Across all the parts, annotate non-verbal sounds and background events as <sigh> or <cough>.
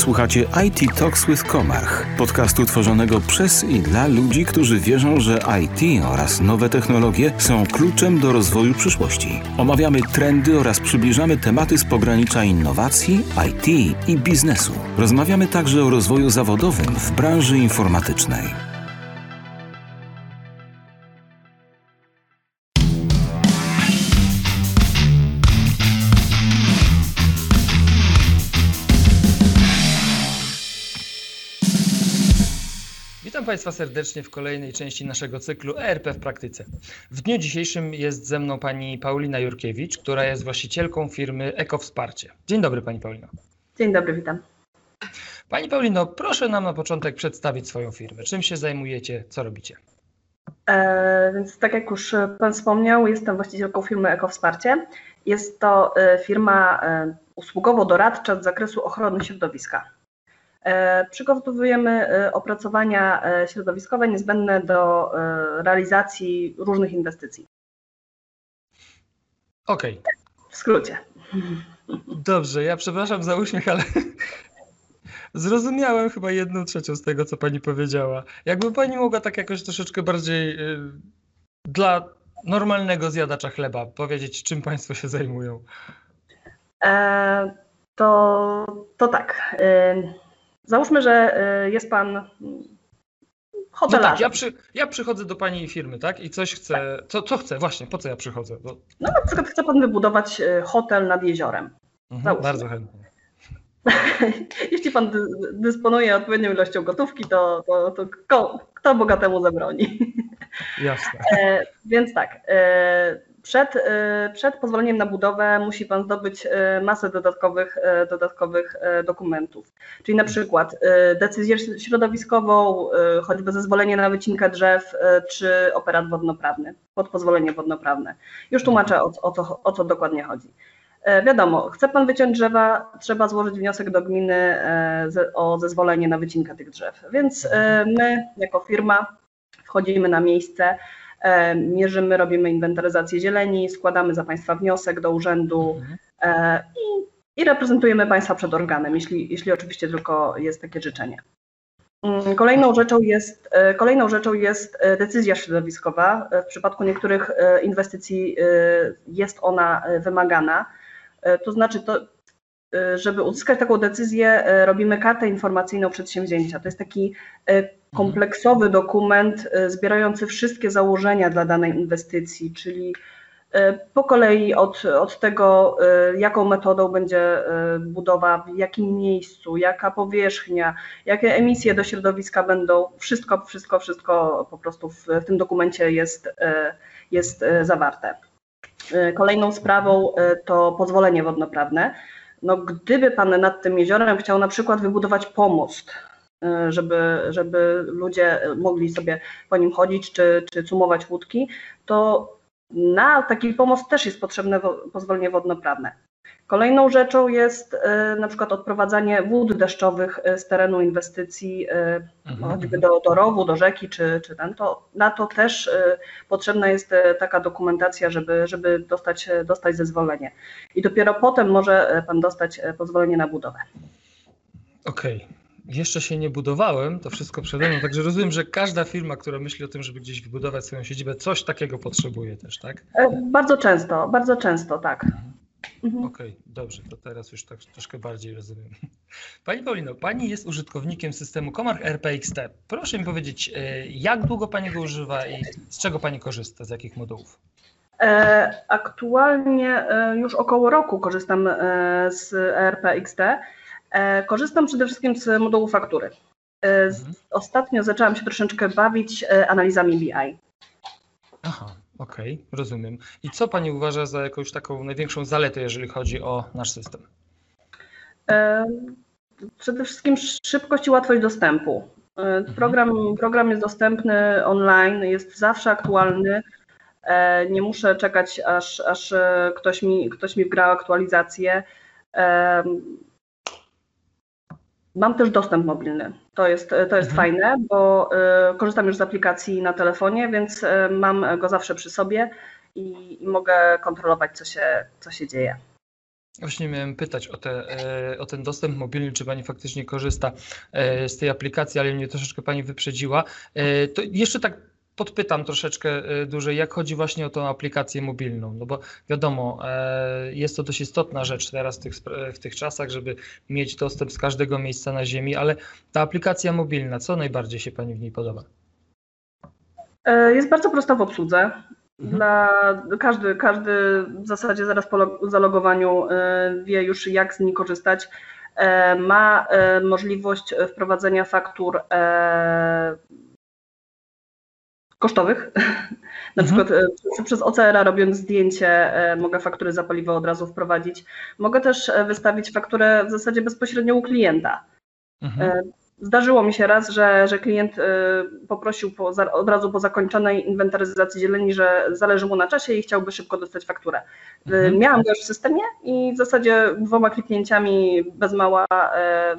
Słuchacie IT Talks with Komarch, podcastu tworzonego przez i dla ludzi, którzy wierzą, że IT oraz nowe technologie są kluczem do rozwoju przyszłości. Omawiamy trendy oraz przybliżamy tematy z pogranicza innowacji, IT i biznesu. Rozmawiamy także o rozwoju zawodowym w branży informatycznej. Państwa serdecznie w kolejnej części naszego cyklu ERP w praktyce. W dniu dzisiejszym jest ze mną pani Paulina Jurkiewicz, która jest właścicielką firmy Eko Wsparcie. Dzień dobry Pani Paulino. Dzień dobry, witam. Pani Paulino, proszę nam na początek przedstawić swoją firmę. Czym się zajmujecie, co robicie? E, więc tak jak już Pan wspomniał, jestem właścicielką firmy Eko Wsparcie. Jest to e, firma e, usługowo-doradcza z zakresu ochrony środowiska. E, przygotowujemy e, opracowania e, środowiskowe niezbędne do realizacji różnych inwestycji. Okej. Okay. W skrócie. Dobrze, ja przepraszam za uśmiech, ale <laughs> zrozumiałem chyba jedną trzecią z tego, co pani powiedziała. Jakby pani mogła tak jakoś troszeczkę bardziej dla normalnego zjadacza chleba powiedzieć, czym państwo się zajmują? E, to, to tak. Załóżmy, że y, jest pan hotelarzem. No tak, ja, przy, ja przychodzę do pani firmy, tak? I coś chcę. Tak. Co, co chcę? Właśnie, po co ja przychodzę? Bo... No na przykład chce pan wybudować y, hotel nad jeziorem. Mhm, bardzo chętnie. <laughs> Jeśli pan dysponuje odpowiednią ilością gotówki, to, to, to kto, kto bogatemu zabroni? Jasne. <laughs> E, więc tak. E, przed, y, przed pozwoleniem na budowę musi Pan zdobyć y, masę dodatkowych, y, dodatkowych dokumentów. Czyli na przykład decyzję środowiskową, choćby zezwolenie na wycinkę drzew, czy operat wodnoprawny, pod pozwolenie wodnoprawne. Już tłumaczę o, o, co, o co dokładnie chodzi. Wiadomo, chce Pan wyciąć drzewa, trzeba złożyć wniosek do gminy o zezwolenie na wycinkę tych drzew. Więc my, jako firma, wchodzimy na miejsce, E, mierzymy, robimy inwentaryzację zieleni, składamy za Państwa wniosek do urzędu mhm. e, i, i reprezentujemy Państwa przed organem, jeśli, jeśli oczywiście tylko jest takie życzenie. Mm, kolejną rzeczą, jest, e, kolejną rzeczą jest decyzja środowiskowa. W przypadku niektórych inwestycji jest ona wymagana. To znaczy, to, żeby uzyskać taką decyzję, robimy kartę informacyjną przedsięwzięcia. To jest taki kompleksowy dokument e, zbierający wszystkie założenia dla danej inwestycji, czyli e, po kolei od, od tego, e, jaką metodą będzie budowa, w jakim miejscu, jaka powierzchnia, jakie emisje do środowiska będą, wszystko, wszystko, wszystko po prostu w, w tym dokumencie jest, jest zawarte. Kolejną sprawą to pozwolenie wodnoprawne. No, gdyby Pan nad tym jeziorem chciał na przykład wybudować pomost, żeby, żeby ludzie mogli sobie po nim chodzić czy, czy cumować łódki, to na taki pomost też jest potrzebne pozwolenie wodnoprawne. Kolejną rzeczą jest e, na przykład odprowadzanie wód deszczowych e, z terenu inwestycji, mhm. choćby do, do rowu, do rzeki czy, czy ten, to na to też potrzebna jest taka dokumentacja, żeby, żeby dostać, dostać zezwolenie. I dopiero potem może Pan dostać pozwolenie na budowę. Okej, okay. Jeszcze się nie budowałem, to wszystko przede mną, także rozumiem, że każda firma, która myśli o tym, żeby gdzieś wybudować swoją siedzibę, coś takiego potrzebuje też, tak? E, bardzo często, bardzo często, tak. Mhm. Okej, okay, dobrze, to teraz już tak troszkę bardziej rozumiem. <laughs> Pani Paulino, Pani jest użytkownikiem systemu Comarch RPXT. Proszę mi powiedzieć, e, jak długo Pani go używa i z czego Pani korzysta, z jakich modułów? E, aktualnie już około roku korzystam z RPXT. E, korzystam przede wszystkim z modułu faktury. E, mhm. Ostatnio zaczęłam się troszeczkę bawić e, analizami BI. Aha, okej, okay, rozumiem. I co Pani uważa za jakąś taką największą zaletę, jeżeli chodzi o nasz system? Przede wszystkim szybkość i łatwość dostępu. Mhm. Program, program jest dostępny online, jest zawsze aktualny. Nie muszę czekać, aż, aż ktoś, mi, ktoś mi wgra aktualizację. Mam też dostęp mobilny. To jest, to jest mhm. fajne, bo y, korzystam już z aplikacji na telefonie, więc y, mam go zawsze przy sobie i, i mogę kontrolować, co się, co się dzieje. Właśnie miałem pytać o, te, e, o ten dostęp mobilny, czy Pani faktycznie korzysta e, z tej aplikacji, ale mnie troszeczkę Pani wyprzedziła. E, to jeszcze tak podpytam troszeczkę dłużej, jak chodzi właśnie o tą aplikację mobilną, no bo wiadomo, jest to dość istotna rzecz teraz w tych, w tych czasach, żeby mieć dostęp z każdego miejsca na Ziemi, ale ta aplikacja mobilna, co najbardziej się Pani w niej podoba? Jest bardzo prosta w obsłudze. Mhm. Dla, każdy, każdy w zasadzie zaraz po zalogowaniu e, wie już jak z niej korzystać. E, ma e, możliwość wprowadzenia faktur kosztowych. <laughs> Na mhm. przykład przez OCR robiąc zdjęcie mogę faktury za paliwo od razu wprowadzić. Mogę też wystawić fakturę w zasadzie bezpośrednio u klienta. Mhm. Zdarzyło mi się raz, że, że klient y, poprosił po, od razu po zakończonej inwentaryzacji zieleni, że zależy mu na czasie i chciałby szybko dostać fakturę. Y, mhm. Miałam go już w systemie i w zasadzie dwoma kliknięciami bez mała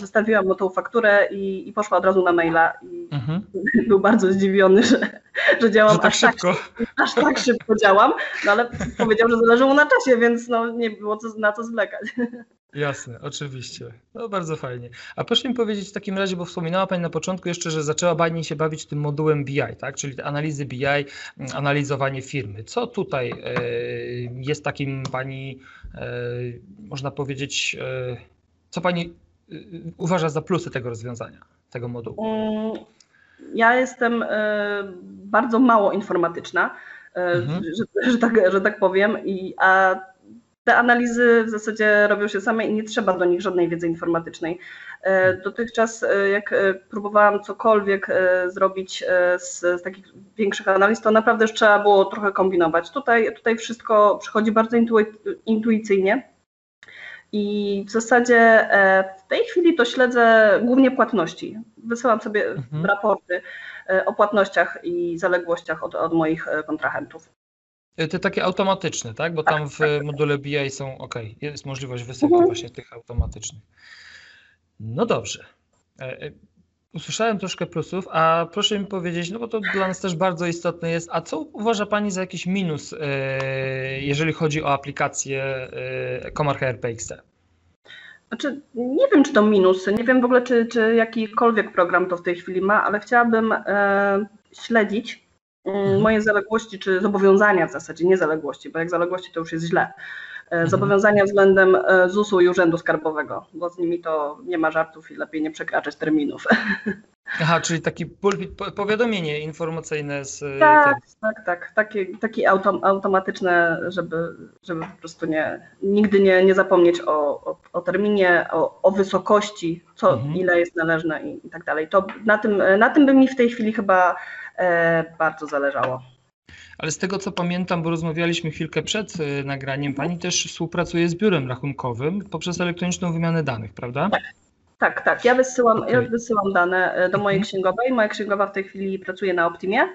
wystawiłam mu tą fakturę i, i poszła od razu na maila. I mhm. <laughs> Był bardzo zdziwiony, że, że działam że tak aż, tak szybko. Tak, aż tak szybko działam, no ale powiedział, że zależy mu na czasie, więc no, nie było co, na co zwlekać. <laughs> Jasne, oczywiście. No bardzo fajnie. A proszę mi powiedzieć w takim razie, bo wspominała Pani na początku jeszcze, że zaczęła Pani się bawić tym modułem BI, tak? Czyli analizy BI, mm, analizowanie firmy. Co tutaj e, jest takim Pani, e, można powiedzieć, e, co Pani uważa za plusy tego rozwiązania, tego modułu? Mm, ja jestem bardzo mało informatyczna, mhm. że, że, tak, że tak powiem, i, a te analizy w zasadzie robią się same i nie trzeba do nich żadnej wiedzy informatycznej. E, dotychczas, e, jak e, próbowałam cokolwiek zrobić z, z, takich większych analiz, to naprawdę już trzeba było trochę kombinować. Tutaj, tutaj wszystko przychodzi bardzo intuicyjnie. I w zasadzie w tej chwili to śledzę głównie płatności. Wysyłam sobie mhm. raporty o płatnościach i zaległościach od, od moich kontrahentów. Y, te takie automatyczne, tak? Bo tam w module BI są ok, jest możliwość wysyłki mhm. właśnie tych automatycznych. No dobrze. E, e, usłyszałem troszkę plusów, a proszę mi powiedzieć, no bo to dla nas też bardzo istotne jest, a co uważa Pani za jakiś minus, e, jeżeli chodzi o aplikację Comarch RPXT? Znaczy, nie wiem, czy to minus, nie wiem w ogóle, czy, czy jakikolwiek program to w tej chwili ma, ale chciałabym śledzić Mhm. Moje zaległości, czy zobowiązania w zasadzie, nie zaległości, bo jak zaległości to już jest źle. E, mhm. Zobowiązania względem e, ZUS-u i Urzędu Skarbowego, bo z nimi to nie ma żartów i lepiej nie przekraczać terminów. <laughs> Aha, czyli taki pulpit, powiadomienie informacyjne z. E, tak, tak, tak. Takie, takie autom, automatyczne, żeby, żeby po prostu nie, nigdy nie, nie zapomnieć o, o, o terminie, o, o wysokości, co, mhm. ile jest należne i, i tak dalej. To na tym, na tym by mi w tej chwili chyba bardzo zależało. Ale z tego co pamiętam, bo rozmawialiśmy chwilkę przed e, nagraniem, Pani też współpracuje z biurem rachunkowym poprzez elektroniczną wymianę danych, prawda? Tak. Tak, tak. Ja wysyłam, okay. ja wysyłam dane e, do mojej mhm. księgowej. Moja księgowa w tej chwili pracuje na Optimie,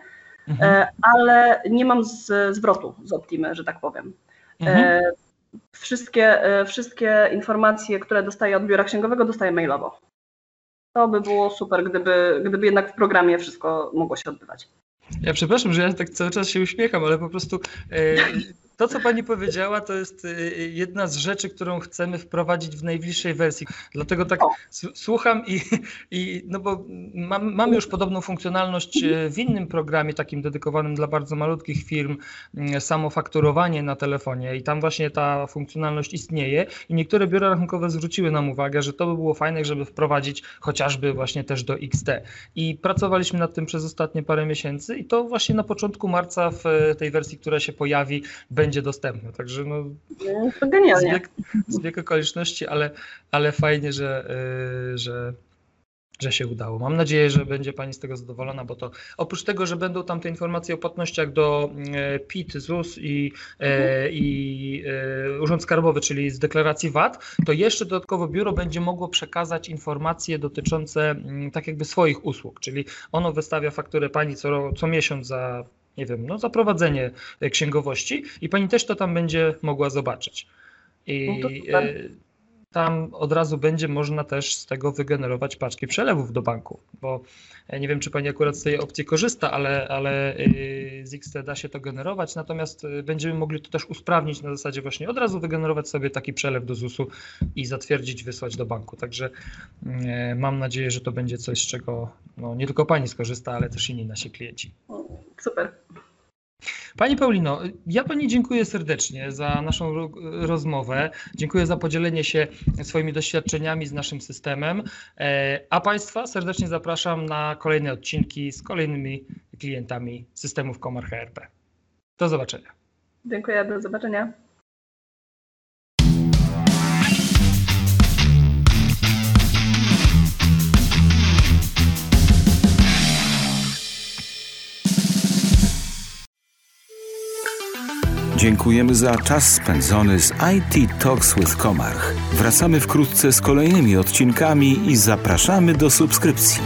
mhm. ale nie mam z, zwrotu z Optimy, że tak powiem. Mhm. Wszystkie, wszystkie informacje, które dostaję od biura księgowego, dostaję mailowo. To by było super, gdyby, gdyby jednak w programie wszystko mogło się odbywać. Ja przepraszam, że ja tak cały czas się uśmiecham, ale po prostu e, to, co pani powiedziała, to jest y, y, jedna z rzeczy, którą chcemy wprowadzić w najbliższej wersji. Dlatego tak słucham i, i no bo mam, mamy już podobną funkcjonalność y, w innym programie, takim dedykowanym dla bardzo malutkich firm, samofakturowanie na telefonie i tam właśnie ta funkcjonalność istnieje i niektóre biura rachunkowe zwróciły nam uwagę, że to by było fajne, żeby wprowadzić chociażby właśnie też do XT. I pracowaliśmy nad tym przez ostatnie parę miesięcy i to właśnie na początku marca w tej wersji, która się pojawi, będzie będzie dostępne. Także no, to genialnie. Zbieg, zbieg okoliczności, ale, ale fajnie, że, yy, że, że się udało. Mam nadzieję, że będzie Pani z tego zadowolona, bo to oprócz tego, że będą tam te informacje o płatnościach do yy, PIT, ZUS i, i Urząd Skarbowy, czyli z deklaracji VAT, to jeszcze dodatkowo biuro będzie mogło przekazać informacje dotyczące mm, tak jakby swoich usług, czyli ono wystawia fakturę Pani co, co miesiąc za nie wiem, no zaprowadzenie księgowości i pani też to tam będzie mogła zobaczyć. I no tam od razu będzie można też z tego wygenerować paczki przelewów do banku, bo e, nie wiem, czy Pani akurat z tej opcji korzysta, ale, ale y, z XT da się to generować, natomiast y, będziemy mogli to też usprawnić na zasadzie właśnie od razu wygenerować sobie taki przelew do ZUS-u i zatwierdzić, wysłać do banku. Także y, mam nadzieję, że to będzie coś, z czego no, nie tylko Pani skorzysta, ale też inni nasi klienci. Super. Pani Paulino, ja Pani dziękuję serdecznie za naszą ro- rozmowę. Dziękuję za podzielenie się swoimi doświadczeniami z naszym systemem. E, A Państwa serdecznie zapraszam na kolejne odcinki z kolejnymi klientami systemów Komar HRP. Do zobaczenia. Dziękuję, do zobaczenia. Dziękujemy za czas spędzony z IT Talks with Komarch. Wracamy wkrótce z kolejnymi odcinkami i zapraszamy do subskrypcji.